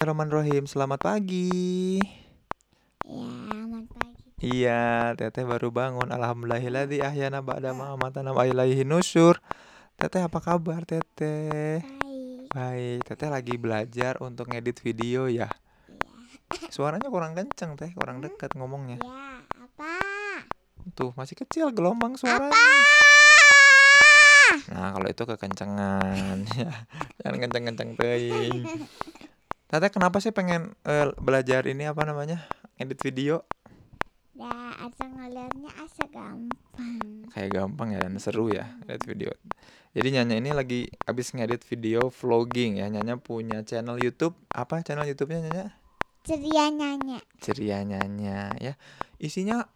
Bismillahirrahmanirrahim. Selamat pagi. Ya, selamat pagi. Iya, Teteh baru bangun. Alhamdulillahilladzi ahyana ba'da ma amatana wa ilaihi nusyur. Teteh apa kabar, Teteh? Baik. Baik, Teteh lagi belajar untuk ngedit video ya. Ya. Suaranya kurang kenceng, Teh, kurang dekat ngomongnya. Ya, apa? Tuh, masih kecil gelombang suaranya. Nah, kalau itu kekencengan. Ya, Jangan kenceng-kenceng teuing. Teteh kenapa sih pengen eh, belajar ini apa namanya? Ngedit video? Ya, asa ngeliatnya asa gampang. kayak gampang ya dan seru ya ngedit video. Jadi Nyanya ini lagi habis ngedit video vlogging ya. Nyanya punya channel YouTube. Apa channel YouTube-nya Nyanya? Ceria nyanyi. Ceria Nyanya ya. Isinya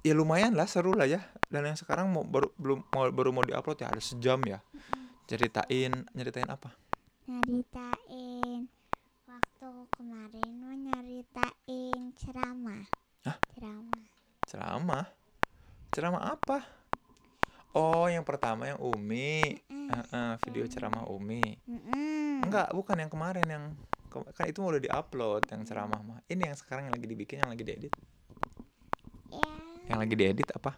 ya lumayan lah seru lah ya. Dan yang sekarang mau baru belum mau baru mau diupload ya ada sejam ya. Ceritain nyeritain apa? Nyeritain waktu kemarin mau nyeritain ceramah. Hah? Ceramah. Ceramah. Ceramah apa? Oh, yang pertama yang Umi. Mm, Heeh, video ceramah Umi. mm-mm. Enggak, bukan yang kemarin yang kan itu udah diupload yang ceramah mah. Ini yang sekarang yang lagi dibikin, yang lagi diedit. Ya, Yang lagi diedit apa?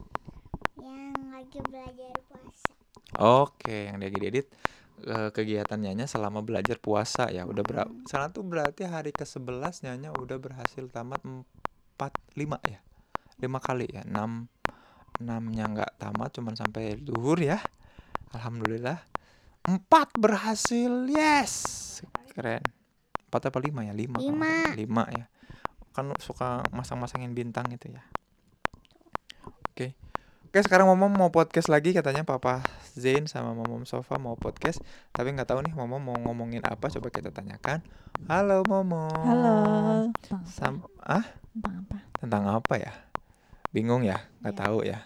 yang lagi belajar puasa. Oke, yang lagi diedit eh, kegiatan Nyanya selama belajar puasa ya. Udah berapa? Salah tuh berarti hari ke-11 Nyanya udah berhasil tamat 4 5 ya. 5 kali ya. 6 6-nya nggak tamat cuman sampai duhur ya. Alhamdulillah. 4 berhasil. Yes. Keren. 4 apa 5 ya? 5. Lima. 5 ya. Kan suka masang-masangin bintang itu ya. Oke. Oke sekarang Momom mau podcast lagi katanya Papa Zain sama Momom Sofa mau podcast Tapi nggak tahu nih Momom mau ngomongin apa coba kita tanyakan Halo Momom Halo. Tentang apa? Sam ah Tentang apa? tentang apa ya? Bingung ya? Nggak Iya. tahu ya?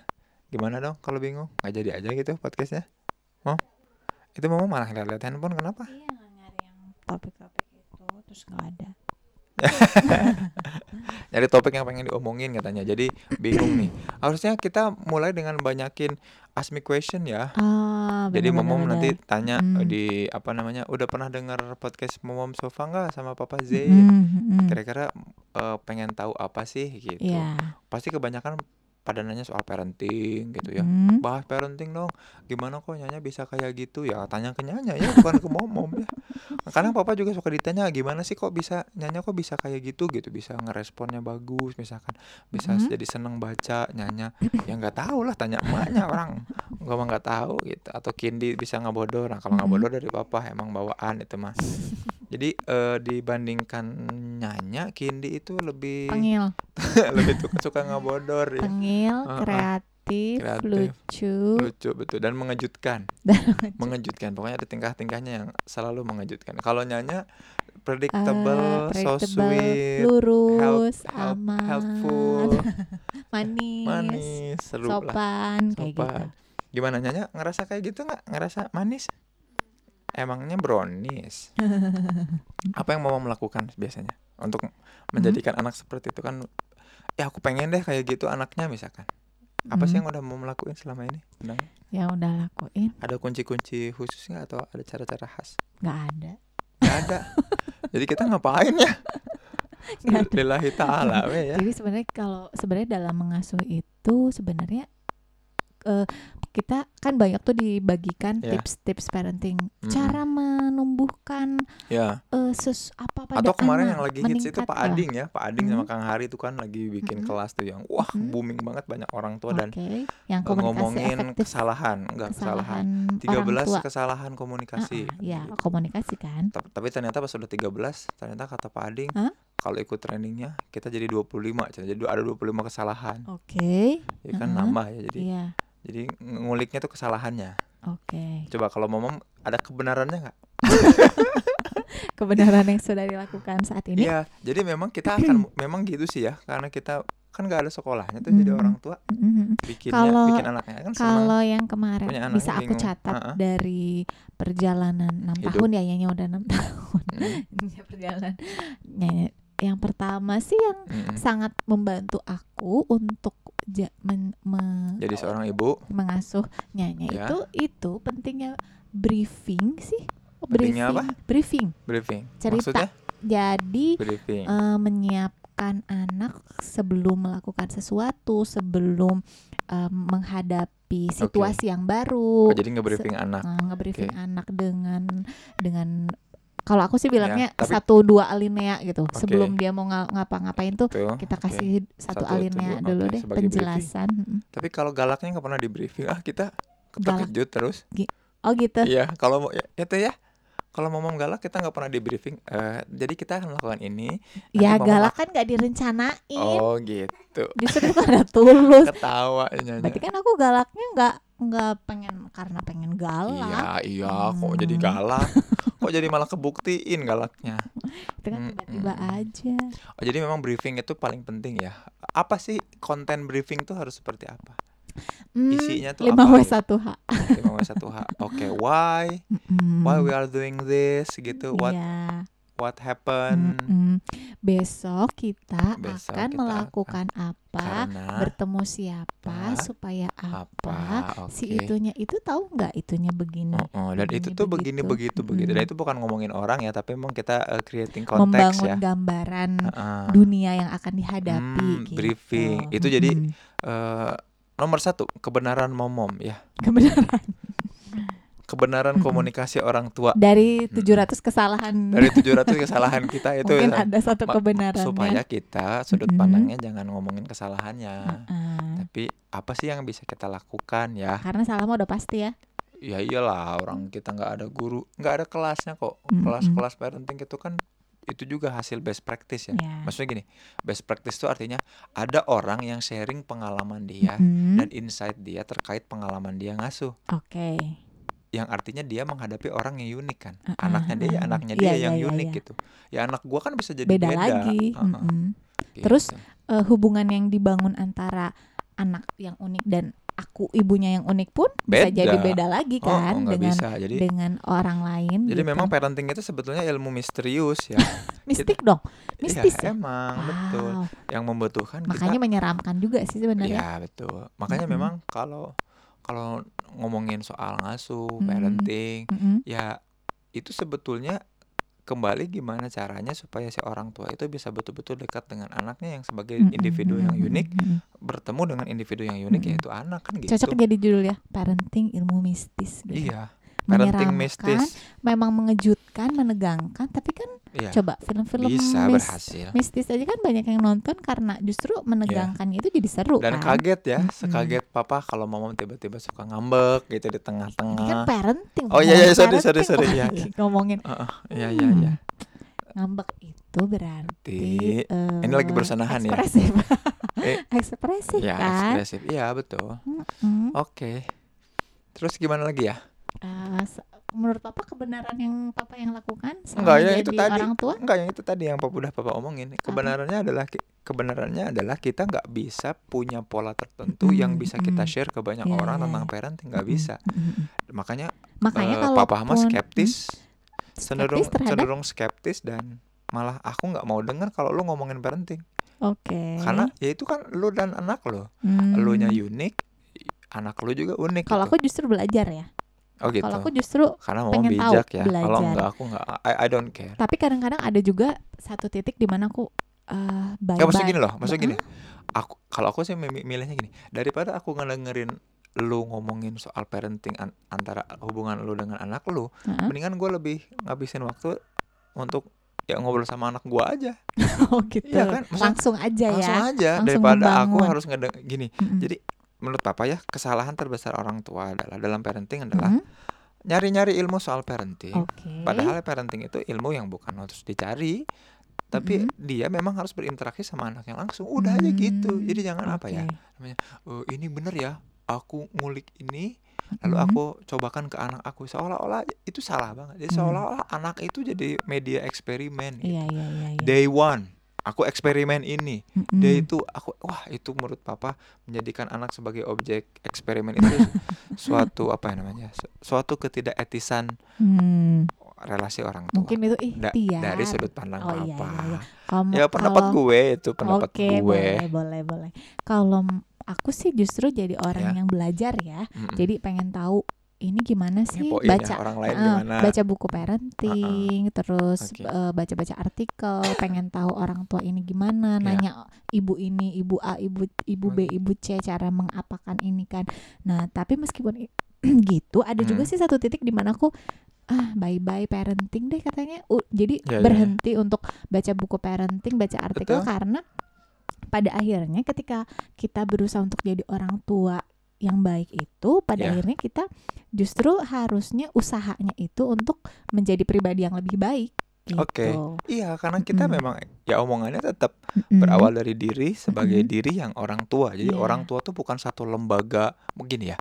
Gimana dong kalau bingung? Nggak jadi aja gitu podcastnya? Mom? Itu Momom malah lihat-lihat handphone kenapa? Iya nggak nyari yang topik-topik itu terus nggak ada. Nyari topik yang pengen diomongin katanya Jadi bingung nih Harusnya kita mulai dengan banyakin ask me question ya Ah, Jadi benar, Momom benar, nanti tanya Mm. di apa namanya udah pernah dengar podcast Momom Sofa nggak sama Papa Zain? Mm, mm, mm. Kira-kira eh, pengen tahu apa sih gitu? Iya. Pasti kebanyakan pada nanya soal parenting gitu ya. Mm. Bahas parenting dong. Gimana kok Nyanya bisa kayak gitu ya? Tanya ke Nyanya ya, bukan ke Momom ya. Kadang Papa juga suka ditanya gimana sih kok bisa Nyanya kok bisa kayak gitu gitu, bisa ngeresponnya bagus misalkan, bisa Mhm. jadi seneng baca Nyanya. Ya nggak tahu lah, tanya emaknya orang. Gua mah nggak tahu gitu. Atau Kindi bisa ngebodor. Nah, kalau Mhm. ngebodor dari Papa emang bawaan itu mah. Jadi eh, dibandingkan Nyanya, Kindi itu lebih Tengil, lebih suka, suka ngebodor ya. tengil, Heeh. kreatif, Kreatif. lucu. lucu betul. Dan mengejutkan. Mengejutkan. Pokoknya ada tingkah-tingkahnya yang selalu mengejutkan. Kalau nyanya predictable, Eh, so predictable, sweet lurus, help- aman, helpful. Manis, manis seru lah. sopan, kayak gitu. sopan. Gimana nyanya ngerasa kayak gitu nggak? Ngerasa manis emangnya brownies apa yang mau melakukan biasanya untuk menjadikan Hmm? anak seperti itu kan ya aku pengen deh kayak gitu anaknya misalkan apa sih Hmm. yang udah mau melakukan selama ini nggak? Ya udah lakuin, ada kunci-kunci khusus nggak atau ada cara-cara khas nggak ada. Gak ada. Jadi kita ngapain ya? Nggak. Lillahi ta'ala ya. Jadi sebenarnya kalau sebenarnya dalam mengasuh itu sebenarnya eh, kita kan banyak tuh dibagikan Iya. tips-tips parenting, Mm-mm. cara menumbuhkan Ya. eh, ses apa pada Atau kemarin anak, yang lagi hits itu Pak. Ading ya. Pak Ading sama Mhm. Kang Hari itu kan lagi bikin Mhm. kelas tuh yang wah Mhm. booming banget banyak orang tua dan Oke, yang eh, ngomongin efektif, kesalahan, enggak kesalahan. kesalahan 13 orang tua. kesalahan komunikasi. Ah, ah, ya komunikasi kan. Ta- Tapi ternyata pas udah 13, ternyata kata Pak Ading, Hah? kalau ikut trainingnya kita jadi 25, jadi ada 25 kesalahan. Oke, Jadi kan Heeh. nambah ya. Jadi iya, jadi nguliknya tuh kesalahannya. oke. Coba kalau momom ada kebenarannya nggak? Kebenaran yang sudah dilakukan saat ini. Iya, jadi memang kita akan memang gitu sih ya, karena kita kan nggak ada sekolahnya tuh jadi Mm. orang tua Mm-mm. bikinnya Kalau- bikin anaknya kan. Kalau yang kemarin anaknya bisa aku bingung. catat Heeh. dari perjalanan enam tahun ya, Nyanya udah enam tahun. Mm, perjalanan Nyanya. Yang pertama sih yang mm, mm. sangat membantu aku untuk ja- men- me- Jadi seorang ibu mengasuh Nyanya Ya. itu itu pentingnya briefing sih. Oh, Pentingnya apa? Briefing. briefing. Cerita. Maksudnya jadi briefing eh, menyiapkan anak sebelum melakukan sesuatu, sebelum eh, menghadapi situasi yang baru. oh jadi nge-briefing anak Eh, nge-briefing anak dengan dengan kalau aku sih bilangnya Ya, tapi- satu dua alinea gitu. Oke. Sebelum dia mau nga- ngapa-ngapain tuh tuh kita kasih satu, Satu, alinea dulu deh sebagai penjelasan. Mm. tapi kalau galaknya nggak pernah di briefing ah kita terkejut terus Oh gitu. iya kalau mau ya, itu ya kalau mau galak kita nggak pernah di briefing Eh, jadi kita akan melakukan ini Ya galak kan gak direncanain. oh gitu Justru ada tulus. ketawa Berarti kan aku galaknya nggak nggak pengen karena pengen galak. Iya, iya, kok jadi Hmm. galak? kok jadi malah kebuktiin galaknya? Itu kan Mm, tiba-tiba mm. aja. Oh, jadi memang briefing itu paling penting ya. Apa sih konten briefing tuh harus seperti apa? Hmm, Isinya tuh 5 apa W gitu? 1 H. 5W1H. Oke, why? Why we are doing this gitu? What Iya. what happened? Mm-mm. Besok kita Besok akan kita melakukan apa? Karena Bertemu siapa? Ah, Supaya apa? apa? Si Oke. itunya itu tahu nggak itunya begini? Oh, oh, dan begini, itu tuh begini begitu. begitu begitu. Dan Mm. itu bukan ngomongin orang ya, tapi memang kita uh, creating konteks Membangun ya. gambaran Heeh. dunia yang akan dihadapi. Hmm, gitu. briefing. Itu jadi Mm-mm. Nomor satu kebenaran momom ya. kebenaran Kebenaran Mm-mm. komunikasi orang tua dari Mm-mm. 700 kesalahan dari 700 kesalahan kita itu mungkin ya. ada satu kebenarannya. supaya kita sudut Mm-mm. pandangnya jangan ngomongin kesalahannya Heeh. tapi apa sih yang bisa kita lakukan ya karena salah udah pasti ya. ya iyalah orang kita nggak ada guru nggak ada kelasnya kok kelas-kelas parenting itu kan itu juga hasil best practice ya Ya. maksudnya gini best practice itu artinya ada orang yang sharing pengalaman dia Mm-mm. dan insight dia terkait pengalaman dia ngasuh Oke. yang artinya dia menghadapi orang yang unik kan Uh-uh, anaknya dia ya anaknya Iya, dia iya, yang iya, unik iya. gitu ya anak gua kan bisa jadi Beda, beda, lagi. Uh-uh, gitu. Terus, Eh, hubungan yang dibangun antara anak yang unik dan aku ibunya yang unik pun bisa Beda. jadi beda lagi oh, kan oh, nggak dengan bisa jadi dengan orang lain. jadi gitu. memang parenting itu sebetulnya ilmu misterius ya mistik dong, mistis Iya, ya. emang betul Wow. yang membutuhkan Makanya kita menyeramkan juga sih sebenarnya. ya betul makanya Mm-mm. memang kalau kalau ngomongin soal ngasuh parenting Mm-mm. ya itu sebetulnya kembali gimana caranya supaya si orang tua itu bisa betul-betul dekat dengan anaknya yang sebagai individu yang unik bertemu dengan individu yang unik yaitu anak kan gitu Cocok jadi judul ya, parenting ilmu mistis. gitu. iya parenting Menyeramkan, mistis memang mengejutkan, menegangkan, tapi kan iya coba film-film bisa mis- berhasil mistis aja kan banyak yang nonton karena justru menegangkannya itu jadi seru dan kan. kaget ya sekaget papa kalau mama tiba-tiba suka ngambek gitu di Ini kan tengah-tengah parenting. Oh, iya, iya, sorry, sorry, sorry, lagi iya. ngomongin iya iya Hmm. iya ngambek itu berarti Di- eh, ini lagi bersanahan ya? ekspresif. Eh, ekspresif ya kan. ekspresif iya betul Mm-mm. oke terus gimana lagi ya Eh, menurut papa kebenaran yang papa yang lakukan Enggak, ya, jadi itu tadi. orang tua enggak yang itu tadi yang papa udah papa omongin kebenarannya adalah ki- kebenarannya adalah kita nggak bisa punya pola tertentu yang Mm-mm, bisa kita mm. share ke banyak Iya, orang iya, tentang iya. parenting nggak bisa mm-mm. makanya makanya eh, kalau papa mah skeptis cenderung skeptis terhadap cenderung skeptis dan malah aku nggak mau dengar kalau lu ngomongin parenting oke karena ya itu kan lu dan anak lo Hmm. elunya unik anak lu juga unik kalau gitu. aku justru belajar ya oh gitu. Kalau aku justru karena mau pengen tahu, bijak ya. Kalau belajar. enggak aku enggak I, I don't care. Tapi kadang-kadang ada juga satu titik di mana aku eh bye ya maksud gini loh maksud gini. Aku kalau aku sih mi- milihnya gini. Daripada aku ngedengerin lu ngomongin soal parenting an- antara hubungan lu dengan anak lu Heeh. mendingan gue lebih ngabisin waktu untuk ya ngobrol sama anak gua aja. Oh gitu. Iya kan? Maksudnya langsung aja langsung ya aja langsung daripada aku membangun. harus ngedeng gini. Mm-mm. jadi menurut papa ya kesalahan terbesar orang tua adalah dalam parenting adalah Mm-mm. nyari-nyari ilmu soal parenting oke Padahal parenting itu ilmu yang bukan harus dicari, tapi Mhm. dia memang harus berinteraksi sama anaknya langsung. Udah aja gitu. Jadi jangan apa ya? oke. "Oh, ini bener ya. Aku ngulik ini, lalu Mhm. aku cobakan ke anak aku. Seolah-olah itu salah banget. Jadi Hmm. seolah-olah anak itu jadi media eksperimen. gitu. iya iya iya iya. Day one, aku eksperimen ini. Mm-mm. Day itu aku wah itu menurut papa menjadikan anak sebagai objek eksperimen itu suatu apa ya namanya? su- Suatu ketidaketisan Hmm, relasi orang tua. mungkin itu Da- ikhtiar dari sudut pandang Oh, iya, papa. iya, iya. Kalau- Ya pendapat kalau- gue itu pendapat Oke, gue. boleh, boleh, boleh. Kalau aku sih justru jadi orang Ya. yang belajar ya. Mm-mm. Jadi pengen tahu ini gimana sih Ngepoin ya, baca orang lain eh, gimana. baca buku parenting terus Oke. eh, baca-baca artikel pengen tahu orang tua ini gimana Ya. nanya ibu ini ibu A ibu ibu B ibu C cara mengapakan ini kan nah tapi meskipun gitu ada juga Hmm. sih satu titik di mana aku ah bye bye parenting deh katanya U- jadi Ya, ya, ya. berhenti untuk baca buku parenting baca artikel Betul. karena pada akhirnya ketika kita berusaha untuk jadi orang tua yang baik itu pada Ya. akhirnya kita justru harusnya usahanya itu untuk menjadi pribadi yang lebih baik gitu. Oke. Iya, karena kita Mm-mm. memang ya omongannya tetap Mm-mm. berawal dari diri sebagai Mm-mm. diri yang orang tua. Jadi Iya. orang tua tuh bukan satu lembaga mungkin ya.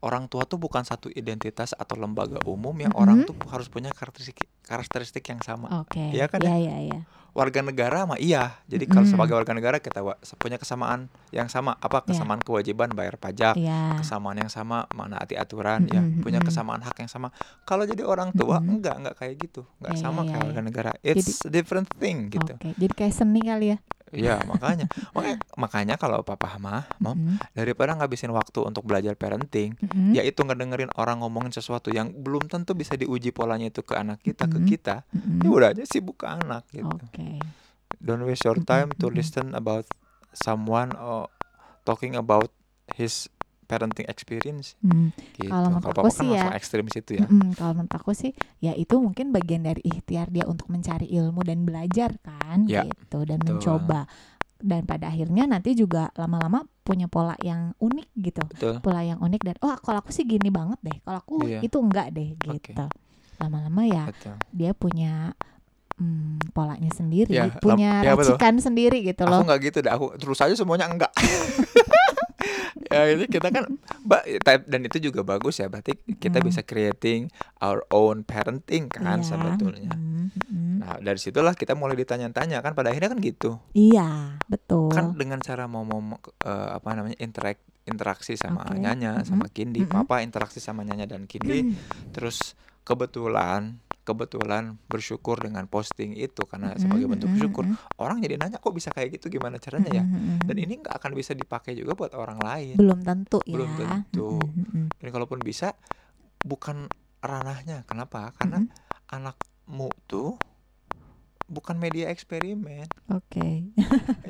Orang tua tuh bukan satu identitas atau lembaga umum yang orang Mm-mm. tuh harus punya karakteristik karakteristik yang sama. Oke. Iya kan ya ya ya. Warga negara mah iya. Jadi kalau Mm-mm. sebagai warga negara kita punya kesamaan yang sama. Apa Iya. kesamaan kewajiban bayar pajak, Iya. kesamaan yang sama menaati aturan ya, Mm-mm, punya mm-mm. kesamaan hak yang sama. Kalau jadi orang tua Mm-mm. enggak, enggak kayak gitu. Enggak Iya, sama iya, kayak iya. warga negara. It's a different thing gitu. Oke. Jadi kayak seni kali ya. Iya, makanya. makanya makanya kalau papa mah mau Mm-mm. daripada ngabisin waktu untuk belajar parenting, Mm-mm. yaitu ngedengerin orang ngomongin sesuatu yang belum tentu bisa diuji polanya itu ke anak kita, ke Mm-mm. kita. Mm-mm. Ya udah aja sibuk ke anak gitu. Oke. Don't waste your time to Mm-mm. listen about someone or talking about his parenting experience Hmm. gitu. Kalau menurut aku kan sih ya, ekstrim situ ya. Mm-mm, kalau menurut aku sih ya itu mungkin bagian dari ikhtiar dia untuk mencari ilmu dan belajar kan Ya, gitu dan betul. mencoba dan pada akhirnya nanti juga lama-lama punya pola yang unik gitu Betul. pola yang unik dan oh kalau aku sih gini banget deh kalau aku Iya. itu enggak deh gitu lama-lama ya Betul. dia punya mm, polanya sendiri Ya, punya ya, betul. racikan sendiri gitu Aku loh nggak gitu dah. Aku terus aja semuanya enggak. ya ini kita kan dan itu juga bagus ya. Berarti kita Mm. bisa creating our own parenting kan Iya, sebetulnya. mm, mm. Nah dari situlah kita mulai ditanya-tanya kan pada akhirnya kan gitu. iya betul Kan dengan cara mau mau eh, apa namanya interak interaksi sama Oke, Nyanya, sama Kindi, mm-mm. Papa interaksi sama Nyanya dan Kindi. Terus kebetulan kebetulan bersyukur dengan posting itu karena sebagai bentuk mm-mm, syukur mm-mm. orang jadi nanya kok bisa kayak gitu? Gimana caranya ya? Dan ini nggak akan bisa dipakai juga buat orang lain. Belum tentu ya. Belum tentu. Dan kalaupun bisa bukan ranahnya. Kenapa? Karena anakmu tuh bukan media eksperimen. Oke.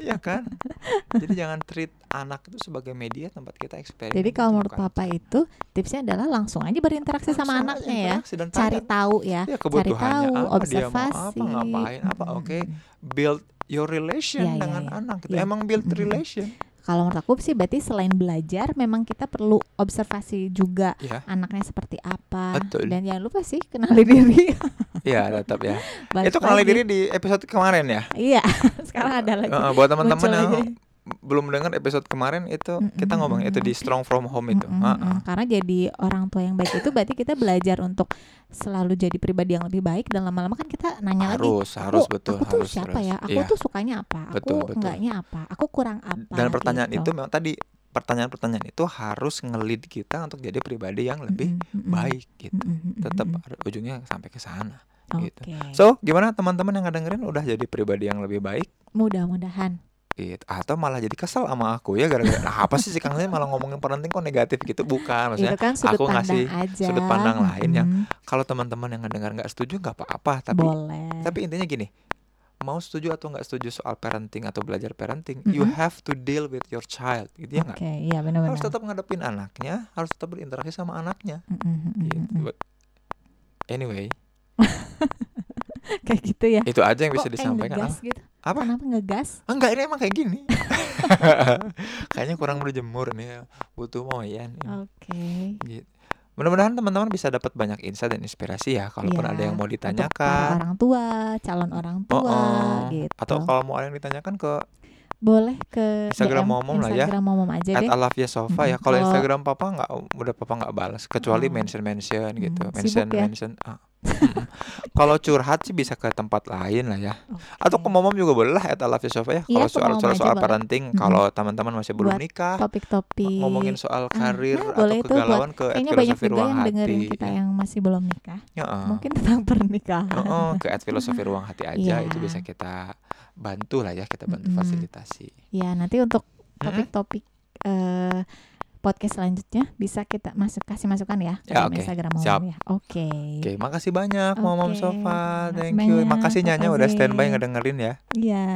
iya kan? Jadi jangan treat anak itu sebagai media tempat kita eksperimen Jadi kalau Itu menurut bukan. papa itu tipsnya adalah langsung aja berinteraksi sama Langsung aja anaknya ya. interaksi Cari tahu ya. ya Cari tahu, apa dia mau observasi. apa ngapain apa Mm-mm, oke mm-mm. build your relation iya, dengan iya. anak gitu Iya. emang build Mm-mm. relation Kalau menurut aku sih berarti selain belajar memang kita perlu observasi juga ya anaknya seperti apa. Betul. Dan jangan lupa sih kenali diri. Iya tetap ya Balik itu kenali lagi. diri di episode kemarin ya Iya, sekarang ada lagi. Buat teman-teman yang. Belum dengar episode kemarin itu Mm-mm, kita ngomong itu di strong from home itu Heeh. mm. Karena jadi orang tua yang baik itu berarti kita belajar untuk selalu jadi pribadi yang lebih baik dan lama-lama kan kita nanya lagi harus harus aku, betul aku tuh harus siapa harus. ya aku Iya. tuh sukanya apa aku Betul, betul. enggaknya apa aku kurang apa dan pertanyaan gitu. itu memang tadi pertanyaan-pertanyaan itu harus ngelid kita untuk jadi pribadi yang lebih Mm-mm, mm-mm, baik gitu mm-mm, mm-mm, tetap ujungnya sampai ke sana oke gitu. so gimana teman-teman yang ngedengerin udah jadi pribadi yang lebih baik mudah-mudahan gitu atau malah jadi kesel sama aku ya gara-gara nah apa sih si Kang malah ngomongin parenting kok negatif gitu bukan maksudnya itu kan sudut aku ngasih aja sudut pandang lain yang kalau teman-teman yang ngedengar nggak setuju nggak apa-apa tapi boleh Tapi intinya gini, mau setuju atau nggak setuju soal parenting atau belajar parenting, you Mm-mm. have to deal with your child, gitu ya nggak? iya benar-benar Harus tetap ngadepin anaknya, harus tetap berinteraksi sama anaknya. Mm-mm, Gitu. mm-mm. But Anyway, kayak gitu ya itu aja yang bisa Kok kayak disampaikan. Apa? gitu Apa? kenapa ngegas Enggak, ini emang kayak gini. Kayaknya kurang berjemur nih, ya. butuh moyan. oke Gitu. Mudah-mudahan teman-teman bisa dapat banyak insight dan inspirasi ya. Kalaupun Iya, ada yang mau ditanyakan, orang tua calon orang Oh, tua oh. gitu atau kalau mau ada yang ditanyakan ke boleh ke Instagram DM Momom lah ya. Instagram Momom aja at deh Alafia Sofa ya. Mm-mm. Kalau Kalau- Instagram papa nggak, udah papa nggak balas. Kecuali Oh. mention mention gitu, Hmm, mention sibuk ya? mention. ah. Kalau curhat sih bisa ke tempat lain lah ya. Oke. Atau ke momom juga boleh lah at Alafia Sofa ya. Iya, Kalau soal soal, soal parenting, Mm-mm. kalau teman-teman masih belum Buat nikah, topik-topik ngomongin soal Ah, karir nah, atau kegalauan ke kayaknya banyak juga ruang yang hati. dengerin kita yang masih belum nikah Ya, ah. mungkin tentang pernikahan Heeh, ke at filosofi ruang hati aja Iya. itu bisa kita bantu lah ya kita bantu Mm-mm. fasilitasi. ya nanti untuk topik-topik eh, podcast selanjutnya bisa kita masuk kasih masukan ya ke Ya, oke. Instagram Mama Siap. ya. Oke. Oke, makasih banyak Mama Oke, Sofa. makasih Thank you. banyak, Makasih Nyanya Papa udah standby ngedengerin ya. Iya.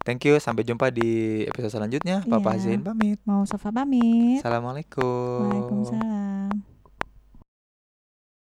Thank you. Sampai jumpa di episode selanjutnya. Papa Iya. Zain pamit. Mau Sofa pamit. Assalamualaikum. Waalaikumsalam.